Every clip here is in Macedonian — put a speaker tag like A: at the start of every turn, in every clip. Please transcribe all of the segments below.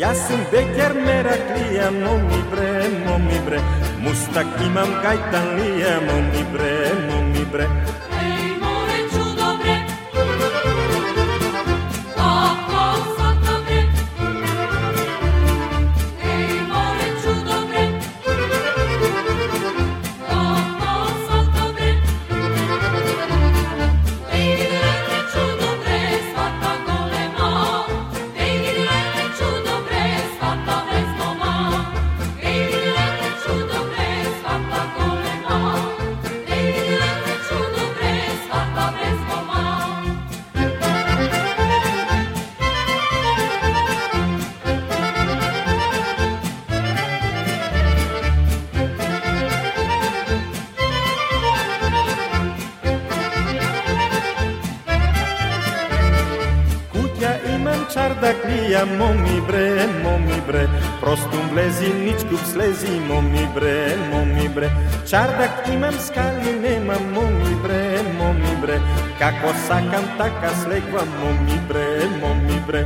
A: Ja sam beker meraklija, momi bre, momi bre. Mustak imam gajtanlija, momi bre, momi bre ja momi bre, momi bre Простум влези, ничкуп слези, моми bre, моми bre Чардак имам скали, немам, моми bre, моми bre Како сакам, така слегвам, моми bre, моми bre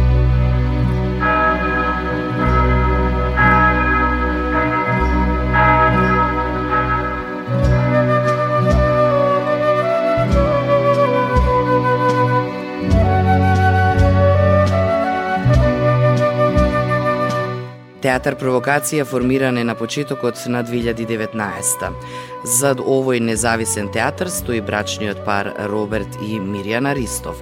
B: Театар Провокација формиран е на почетокот на 2019 Зад овој независен театар стои брачниот пар Роберт и Мирјана Ристов.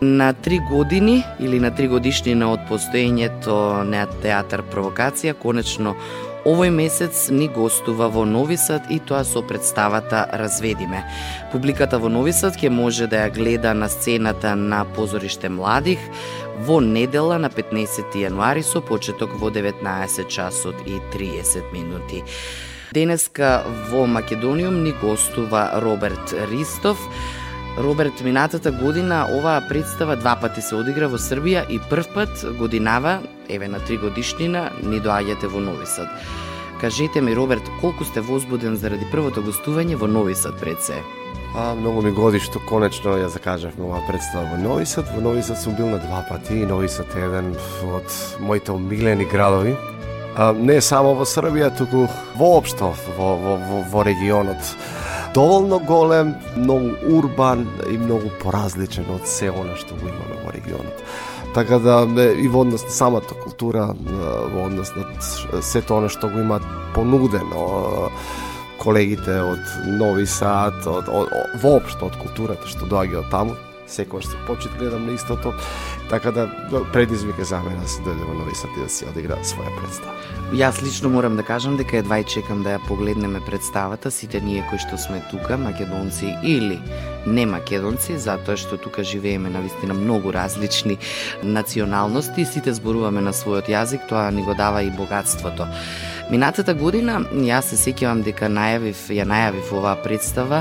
B: На три години или на три годишнина од постоењето на театар Провокација, конечно Овој месец ни гостува во Нови Сад и тоа со представата Разведиме. Публиката во Нови Сад ќе може да ја гледа на сцената на позориште младих во недела на 15 јануари со почеток во 19 часот и 30 минути. Денеска во Македониум ни гостува Роберт Ристов, Роберт, минатата година оваа представа два пати се одигра во Србија и прв пат годинава, еве на три годишнина, ни доаѓате во Нови Сад. Кажете ми, Роберт, колку сте возбуден заради првото гостување во Нови Сад пред се?
C: А, многу ми годи што конечно ја закажавме оваа представа во Нови Сад. Во Нови Сад сум бил на два пати и Нови Сад е еден од моите омилени градови. А, не само во Србија, туку воопшто во, во, во, во регионот доволно голем, многу урбан и многу поразличен од се она што го имаме во регионот. Така да и во однос на самата култура, во однос на сето она што го има понудено колегите од Нови Сад, од, од, од воопшто од културата што доаѓа од таму, секогаш се почит гледам на истото, така да, да предизвик е за мене да се дојде во Нови Сад и да си одигра своја представа.
B: Јас лично морам да кажам дека едва и чекам да ја погледнеме представата, сите ние кои што сме тука, македонци или не македонци, затоа што тука живееме на вистина многу различни националности, сите зборуваме на својот јазик, тоа ни го дава и богатството. Минатата година јас се сеќавам дека најавив, ја најавив оваа представа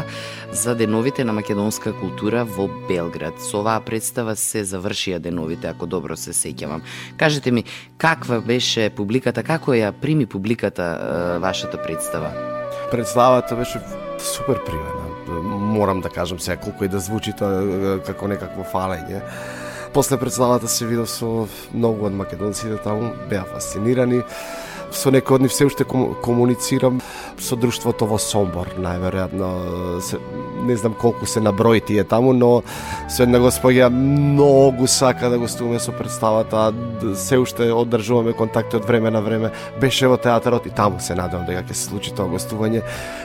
B: за деновите на македонска култура во Белград. Со оваа представа се завршија деновите, ако добро се сеќавам. Кажете ми, каква беше публиката, како ја прими публиката вашата представа?
C: Представата беше супер примена. Морам да кажам сега колку и да звучи тоа како некакво фалење. После представата се видов со многу од македонците таму, беа фасцинирани со некои од нив се уште комуницирам со друштвото во Сомбор, најверојатно се, не знам колку се наброи тие таму, но со една господја многу сака да гостуваме со представата, се уште одржуваме контакти од време на време, беше во театарот и таму се надевам дека ќе се случи тоа гостување.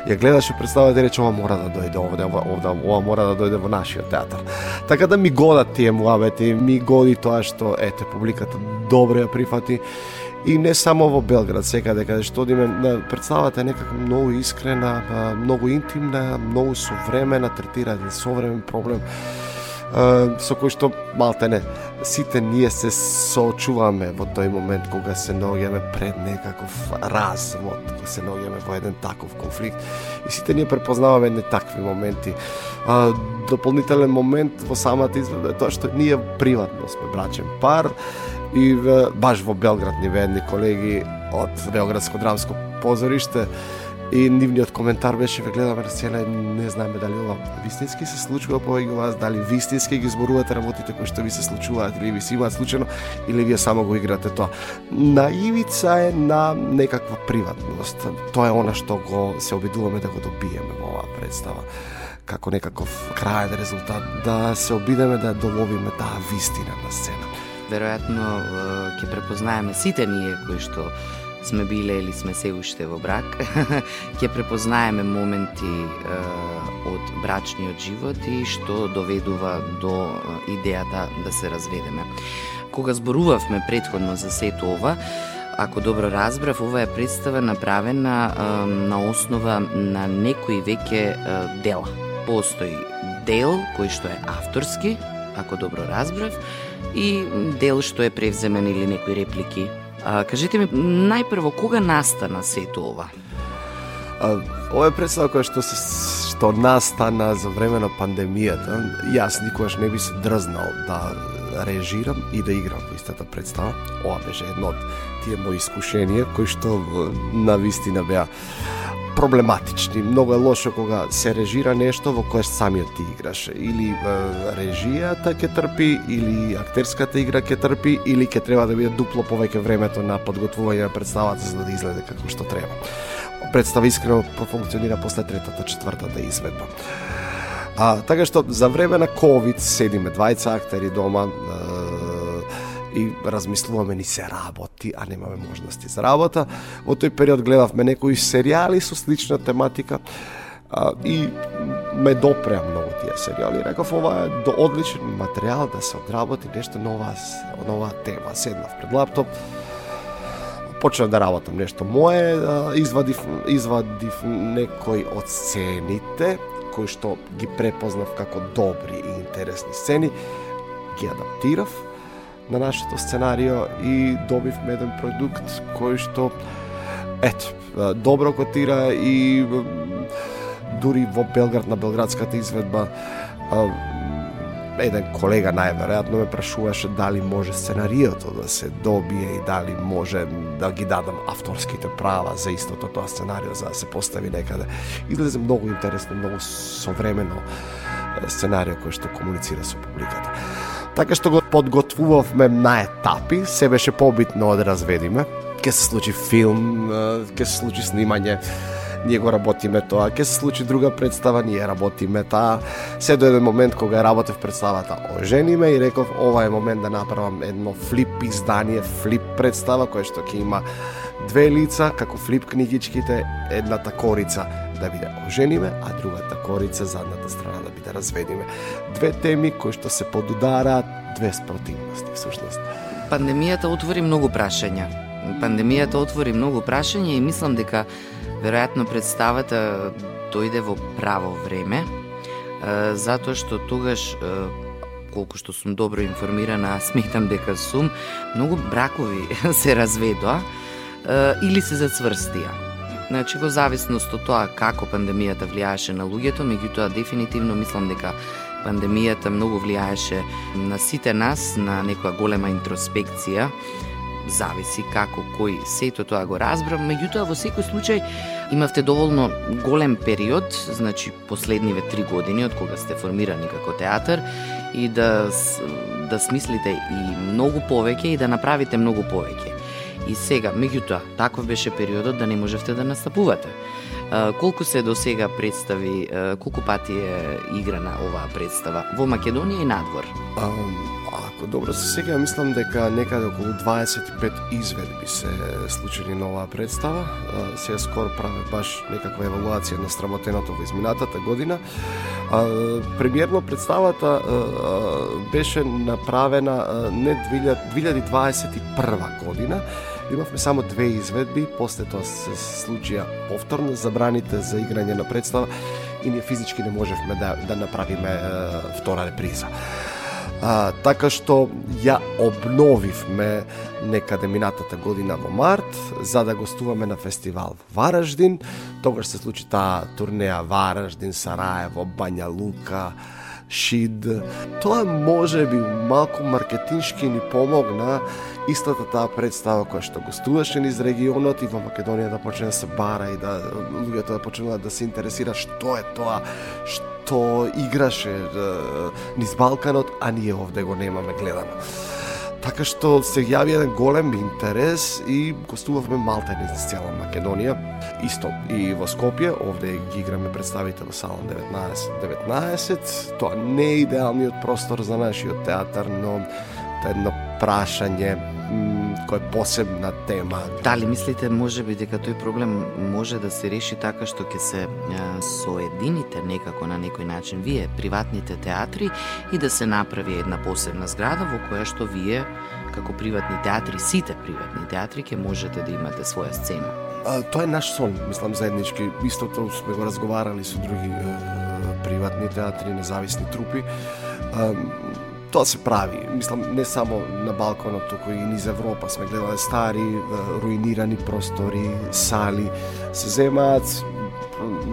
C: Ја гледаше представата и рече ова мора да дојде овде, ова, ова, ова мора да дојде во нашиот театар. Така да ми годат тие муабети, ми годи тоа што ете публиката добро ја прифати И не само во Белград, секаде да каде што одиме, представата е некако многу искрена, многу интимна, многу современа, третира еден современ проблем со кој што малте не сите ние се соочуваме во тој момент кога се наоѓаме пред некаков развод, кога се наоѓаме во еден таков конфликт и сите ние препознаваме едни такви моменти. А, дополнителен момент во самата изведба е тоа што ние приватно сме брачен пар и баш во Белград ни ведни колеги од Белградско драмско позориште и нивниот коментар беше ве гледаме на сцена и не знаеме дали ова вистински се случува повеќе вас, дали вистински ги зборувате работите кои што ви се случуваат или ви се имаат случајно или вие само го играте тоа. Наивица е на некаква приватност. Тоа е она што го се обидуваме да го добиеме во оваа представа како некаков крајен резултат да се обидеме да доловиме таа вистина на сцена
B: веројатно ќе препознаеме сите ние кои што сме биле или сме се уште во брак, ќе препознаеме моменти е, од брачниот живот и што доведува до идејата да се разведеме. Кога зборувавме предходно за сето ова, ако добро разбрав, ова е представа направена е, на основа на некои веќе е, дела. Постои дел кој што е авторски, ако добро разбрав, и дел што е превземен или некои реплики. А, кажете ми, најпрво, кога настана сето ова?
C: А, ова е представа која што се што настана за време на пандемијата. Јас никогаш не би се дрзнал да режирам и да играм во истата представа. Ова беше едно од тие мои искушенија кои што на вистина беа проблематични. Многу е лошо кога се режира нешто во кое самиот ти играш. Или е, режијата ќе трпи, или актерската игра ќе трпи, или ќе треба да биде дупло повеќе времето на подготвување на представата за да изгледа како што треба. Представа искрено профункционира после третата, четвртата изведба. А, така што за време на COVID седиме двајца актери дома, и размислуваме ни се работи, а немаме можности за работа. Во тој период гледавме некои серијали со слична тематика а, и ме допреа многу тие серијали. Реков ова е до одличен материјал да се одработи нешто нова, нова тема. Седнав пред лаптоп, почнав да работам нешто мое, извадив, извадив некои од сцените кои што ги препознав како добри и интересни сцени, ги адаптирав на нашето сценарио и добивме еден продукт кој што ето, добро котира и дури во Белград на белградската изведба еден колега најверојатно ме прашуваше дали може сценариото да се добие и дали може да ги дадам авторските права за истото тоа сценарио за да се постави некаде. Излезе многу интересно, многу современо сценарио кој што комуницира со публиката. Така што го подготвувавме на етапи, се беше побитно да разведиме. Ке се случи филм, ке се случи снимање, ние го работиме тоа, ке се случи друга представа, ние работиме таа. Се до еден момент кога работев представата ожениме и реков ова е момент да направам едно флип издание, флип представа која што ќе има две лица, како флип книгичките, едната корица да биде ожениме, а другата корица задната страна да биде разведиме. Две теми кои што се подудараат, две спротивности всушност.
B: Пандемијата отвори многу прашања. Пандемијата отвори многу прашања и мислам дека веројатно представата дојде во право време, затоа што тогаш колку што сум добро информирана, сметам дека сум, многу бракови се разведоа или се зацврстија. Значи, во зависност од тоа како пандемијата влијаеше на луѓето, меѓутоа дефинитивно мислам дека пандемијата многу влијаеше на сите нас, на некоја голема интроспекција, зависи како кој сето тоа го разбра, меѓутоа во секој случај имавте доволно голем период, значи последниве три години од кога сте формирани како театар и да да смислите и многу повеќе и да направите многу повеќе. И сега, меѓутоа, таков беше периодот да не можевте да настапувате. Колку се до сега представи, колку пати е играна оваа представа во Македонија и надвор?
C: А, ако добро се сега, мислам дека некаде околу 25 изведби се случили на оваа представа. Се скоро праве баш некаква евалуација на срамотеното во изминатата година. А, премиерно представата а, беше направена не 2021 година, Имавме само две изведби, после тоа се случија повторно забраните за играње на представа и ние физички не можевме да, да направиме е, втора реприза. А, така што ја обновивме некаде минатата година во март за да гостуваме на фестивал во Вараждин. Тогаш се случи таа турнеја Вараждин, Сараево, Бања Лука, Шид. Тоа може би малку маркетиншки ни помогна истата таа представа која што гостуваше низ регионот и во Македонија да почне да се бара и да луѓето да почнуваат да се интересира што е тоа што играше низ Балканот, а ние овде го немаме гледано. Така што се јави еден голем интерес и гостувавме малтени за цела Македонија. Исто и во Скопје, овде ги играме представите во салон 19 19. Тоа не е идеалниот простор за нашиот театар, но едно прашање кој е посебна тема.
B: Дали мислите може би дека тој проблем може да се реши така што ќе се соедините некако на некој начин вие приватните театри и да се направи една посебна зграда во која што вие како приватни театри, сите приватни театри ќе можете да имате своја сцена.
C: А, тоа е наш сон, мислам заеднички. Истото сме го разговарали со други е, приватни театри, независни трупи. А, тоа се прави. Мислам, не само на балконот, туку и низ Европа сме гледале стари, руинирани простори, сали, се земаат,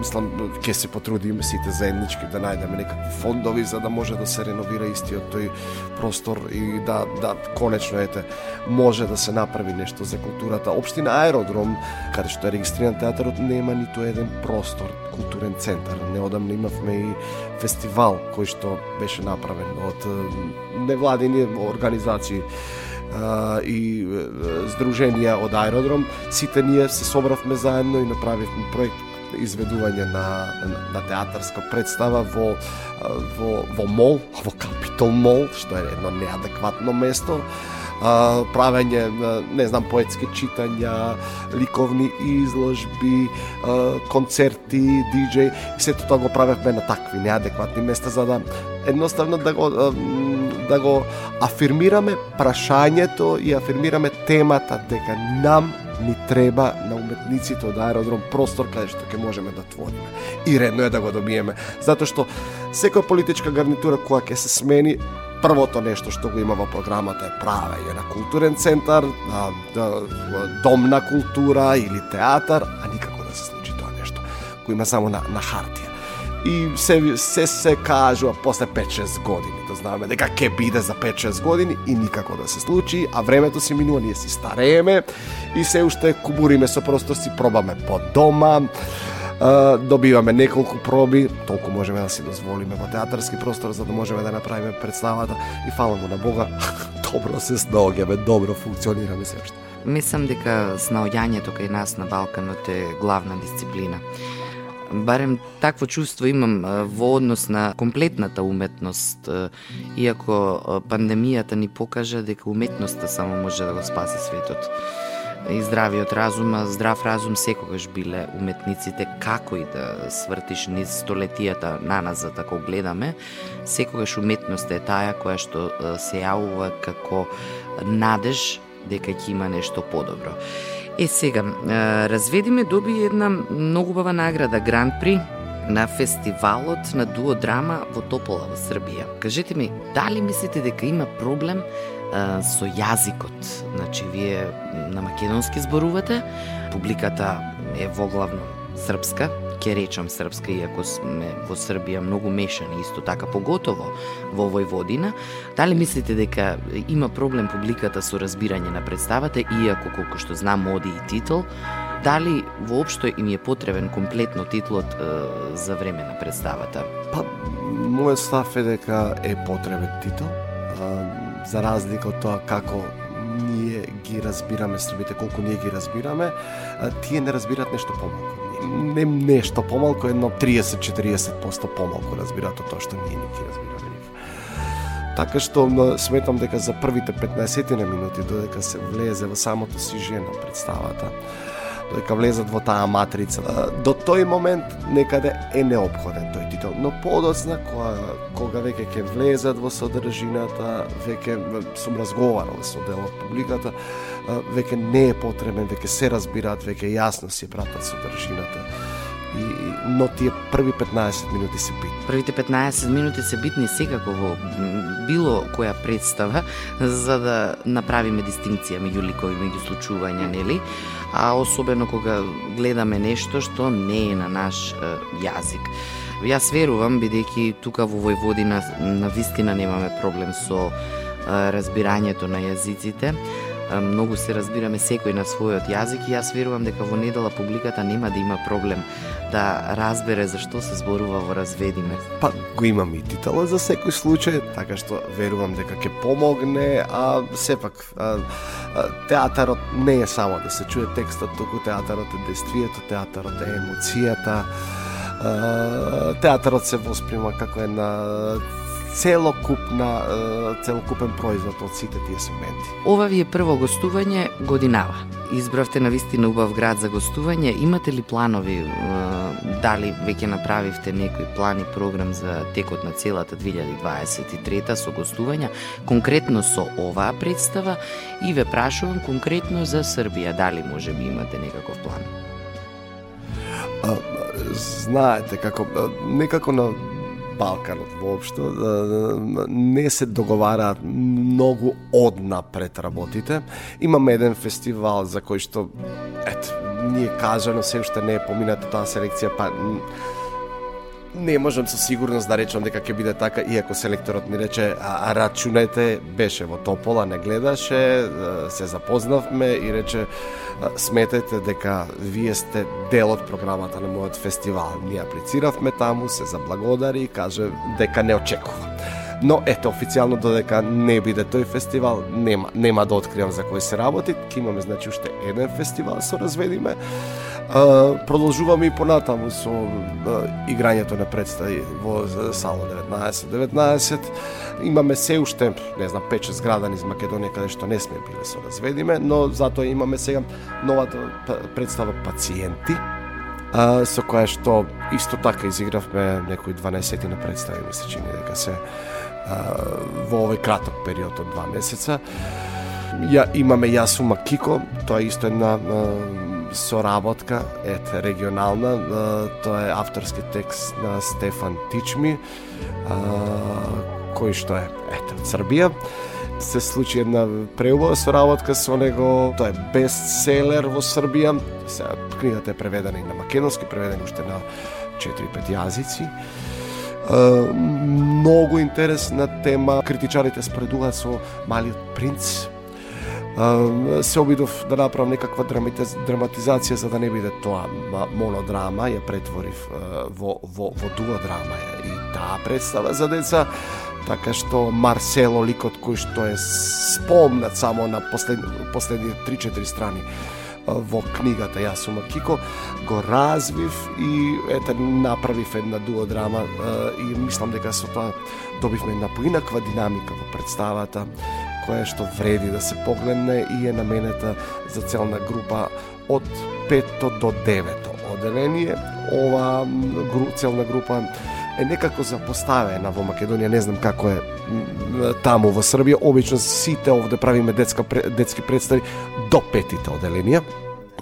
C: мислам ќе се потрудиме сите заеднички да најдеме некакви фондови за да може да се реновира истиот тој простор и да да конечно ете може да се направи нешто за културата. Општина Аеродром, каде што е регистриран театарот, нема ниту еден простор, културен центар. Неодамна имавме и фестивал кој што беше направен од невладени организации и здруженија од аеродром, сите ние се собравме заедно и направивме проект изведување на, на театарска представа во, во, во мол, во Капитол мол, што е едно неадекватно место, правење, не знам, поетски читања, ликовни изложби, концерти, диджеј, и сето тоа го правевме на такви неадекватни места за да едноставно да го да го афирмираме прашањето и афирмираме темата дека нам ни треба на уметниците да од аеродром простор каде што ќе можеме да твориме. И редно е да го добиеме, затоа што секоја политичка гарнитура која ќе се смени, првото нешто што го има во програмата е правење на културен центар, на, да, дом на култура или театар, а никако да се случи тоа нешто, кој има само на, на хартија и се, се се кажува после 5-6 години, Да што знаеме дека ќе биде за 5-6 години и никако да се случи, а времето си минува, ние си старееме и се уште кубуриме со простор си пробаме по дома, добиваме неколку проби, толку можеме да си дозволиме во театарски простор за да можеме да направиме представата и фала му на Бога, добро се снаоѓаме, добро функционираме се уште.
B: Мислам дека снаоѓањето кај нас на Балканот е главна дисциплина барем такво чувство имам во однос на комплетната уметност, иако пандемијата ни покажа дека уметноста само може да го спаси светот. И здравиот разум, а здрав разум секогаш биле уметниците, како и да свртиш низ столетијата на нас, за тако гледаме, секогаш уметноста е таа која што се јавува како надеж дека ќе има нешто подобро. Е сега, разведиме доби една многу бава награда Гран При на фестивалот на дуо драма во Топола во Србија. Кажете ми, дали мислите дека има проблем а, со јазикот? Значи, вие на македонски зборувате, публиката е воглавно српска, ќе речам српска, иако сме во Србија многу мешани, исто така поготово во Војводина. Дали мислите дека има проблем публиката со разбирање на представата, иако колку што знам оди и титул, дали воопшто им е потребен комплетно титлот е, за време на представата?
C: Па, мојот став е дека е потребен титул, за разлика од тоа како ние ги разбираме србите, колку ние ги разбираме, тие не разбират нешто помалку не нешто помалку, едно 30-40% помалку разбираат од тоа што ние не ги разбираме нив. Така што сметам дека за првите 15 на минути додека се влезе во самото си жена представата, додека влезат во таа матрица, до тој момент некаде е необходен тој титул, но подоцна кога, кога веќе ќе влезат во содржината, веќе сум разговарал со дел од публиката, веќе не е потребен, веќе се разбираат, веќе јасно си пратат содржината. И, но тие први 15 минути се битни.
B: Првите 15 минути се битни секако во било која представа за да направиме дистинција меѓу ликови, меѓу случувања, нели? А особено кога гледаме нешто што не е на наш е, јазик. Јас верувам, бидејќи тука во Војводина на вистина немаме проблем со е, разбирањето на јазиците, многу се разбираме секој на својот јазик и јас верувам дека во недела публиката нема да има проблем да разбере зашто се зборува во разведиме.
C: Па го имам и титала за секој случај, така што верувам дека ќе помогне, а сепак а, а, театарот не е само да се чуе текстот, туку театарот е действието, театарот е емоцијата, а, театарот се восприма како една целокупна целокупен производ од сите тие сегменти.
B: Ова ви е прво гостување годинава. Избравте на вистина убав град за гостување. Имате ли планови дали веќе направивте некој план и програм за текот на целата 2023 со гостувања, конкретно со оваа представа и ве прашувам конкретно за Србија, дали може би имате некаков план?
C: А, знаете како некако на Балканот воопшто, да, да, да, не се договараат многу однапред работите. Имаме еден фестивал за кој што, ето ние кажано, се уште не е помината таа селекција, па не можам со сигурност да речам дека ќе биде така, иако селекторот ми рече, а, а рачунете, беше во Топола, не гледаше, се запознавме и рече, сметете дека вие сте дел од програмата на мојот фестивал. Ние аплициравме таму, се заблагодари и каже дека не очекува. Но ето официјално додека не биде тој фестивал, нема нема да откривам за кој се работи. Ке имаме значи уште еден фестивал со разведиме продолжуваме и понатаму со играњето на представи во Сало 19 19 имаме се уште не знам 5-6 градани из Македонија каде што не сме биле со разведиме но затоа имаме сега новата па, представа пациенти а, со која што исто така изигравме некои 12 на представи ми се чини дека се а, во овој краток период од два месеца. Ја имаме Јасума Кико, тоа е исто една соработка, ете, регионална, тоа е авторски текст на Стефан Тичми, кој што е, ете, од Србија. Се случи една преубава соработка со него, тоа е бестселер во Србија. Се, книгата е преведена и на македонски, преведена уште на 4-5 јазици. Uh, многу интересна тема. Критичарите споредуваат со Малиот принц, се обидов да направам некаква драматизација за да не биде тоа монодрама, ја претворив во, во, во дуодрама и таа представа за деца, така што Марсело, ликот кој што е спомнат само на послед, последни 3-4 страни во книгата Јас сум Кико, го развив и ете направив една дуодрама и мислам дека со тоа добивме една поинаква динамика во представата која што вреди да се погледне и е наменета за целна група од 5 до 9 оделение. Ова целна група е некако запоставена во Македонија, не знам како е таму во Србија. Обично сите овде правиме детска, детски представи до петите оделенија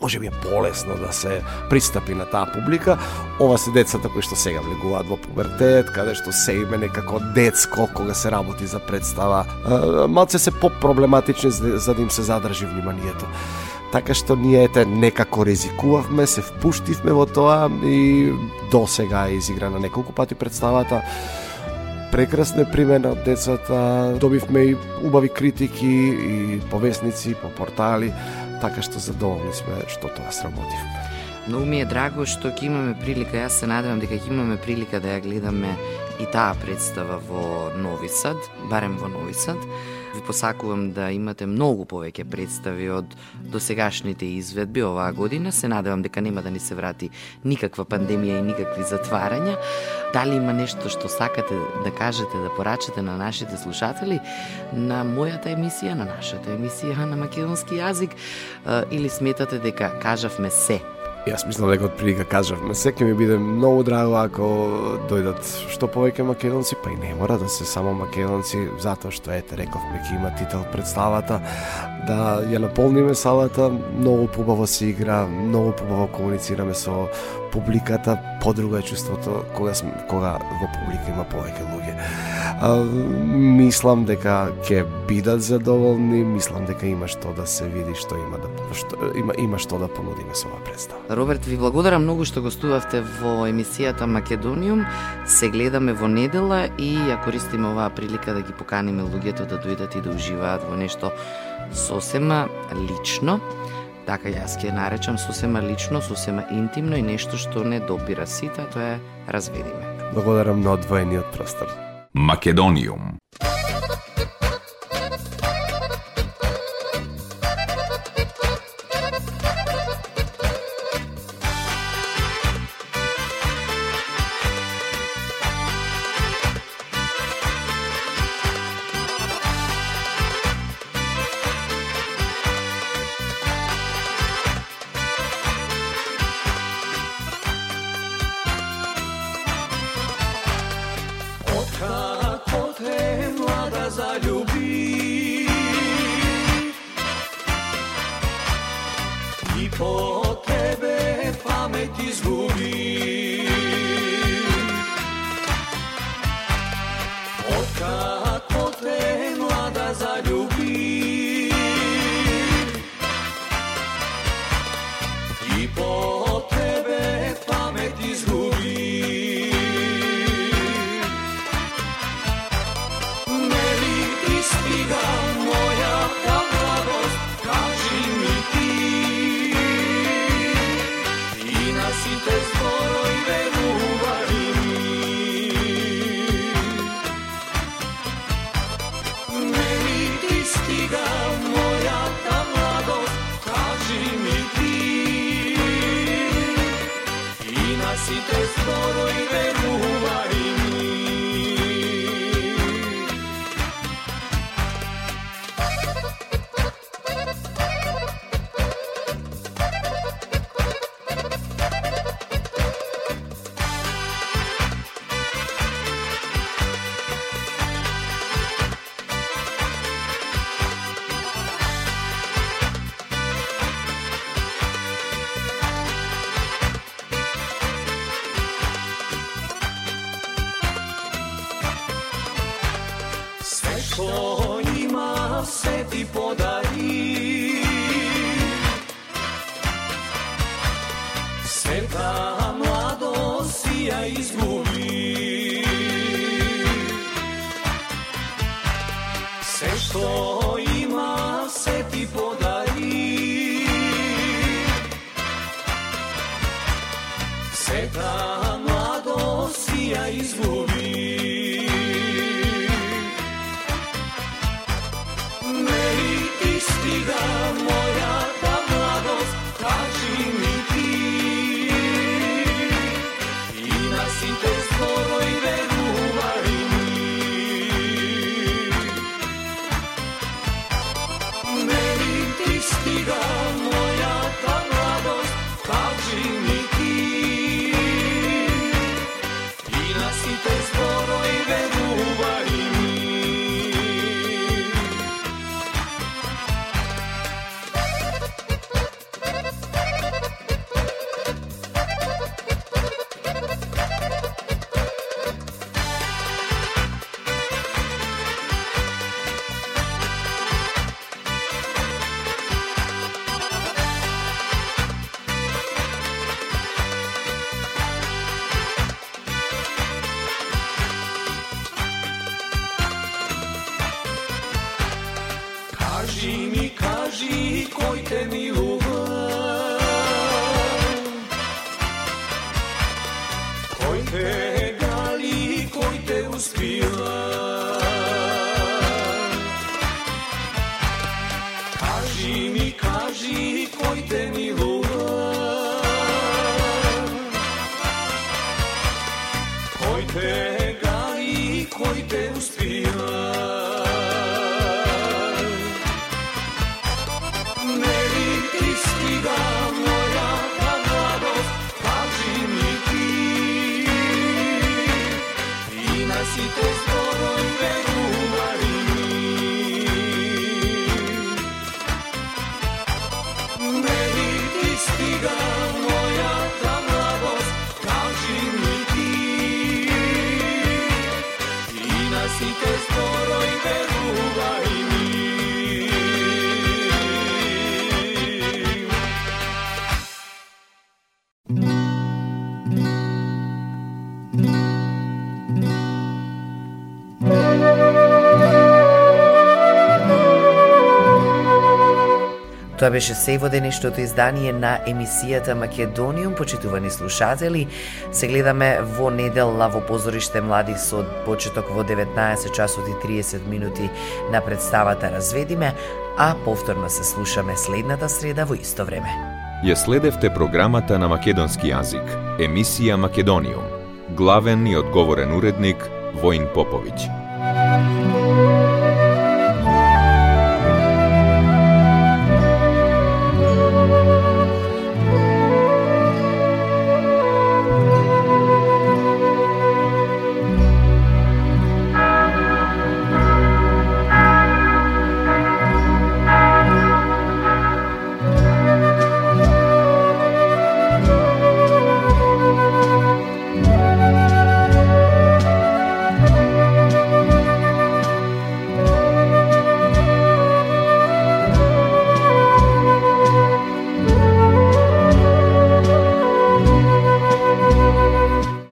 C: може би е полесно да се пристапи на таа публика. Ова се децата кои што сега влегуваат во пубертет, каде што се име некако детско кога се работи за представа. Малце се по-проблематични за да им се задржи вниманието. Така што ние ете некако ризикувавме, се впуштивме во тоа и до сега е изиграна неколку пати представата прекрасна примена од децата, добивме и убави критики и повесници по портали, така што задоволни сме што тоа сработивме.
B: Многу ми е драго што ќе имаме прилика, јас се надевам дека ќе имаме прилика да ја гледаме и таа представа во Нови Сад, барем во Нови Сад. Ви посакувам да имате многу повеќе представи од досегашните изведби оваа година. Се надевам дека нема да ни се врати никаква пандемија и никакви затварања. Дали има нешто што сакате да кажете, да порачате на нашите слушатели на мојата емисија, на нашата емисија на македонски јазик, или сметате дека кажавме се?
C: Јас мислам дека од прилика кажавме, се ќе ми биде многу драго ако дојдат што повеќе македонци, па и не мора да се само македонци, затоа што ете рековме ќе има титул представата, да ја наполниме салата, многу побаво се игра, многу побаво комуницираме со публиката, подруго е чувството кога кога во публика има повеќе луѓе. А, мислам дека ќе бидат задоволни, мислам дека има што да се види, што има да што има има што да понудиме со оваа представа.
B: Роберт, ви благодарам многу што гостувавте во емисијата Македониум. Се гледаме во недела и ја користиме оваа прилика да ги поканиме луѓето да дојдат и да уживаат во нешто сосема лично така јас ќе наречам сосема лично, сосема интимно и нешто што не допира сите, тоа е разведиме.
C: Благодарам на одвоениот простор.
D: Македониум fazia escorrer.
B: Тоа беше се во денешното издание на емисијата Македониум, почитувани слушатели. Се гледаме во недела во позориште Млади со почеток во 19 часот и 30 минути на представата Разведиме, а повторно се слушаме следната среда во исто време.
E: Ја следевте програмата на македонски јазик, емисија Македониум. Главен и одговорен уредник Воин Поповиќ.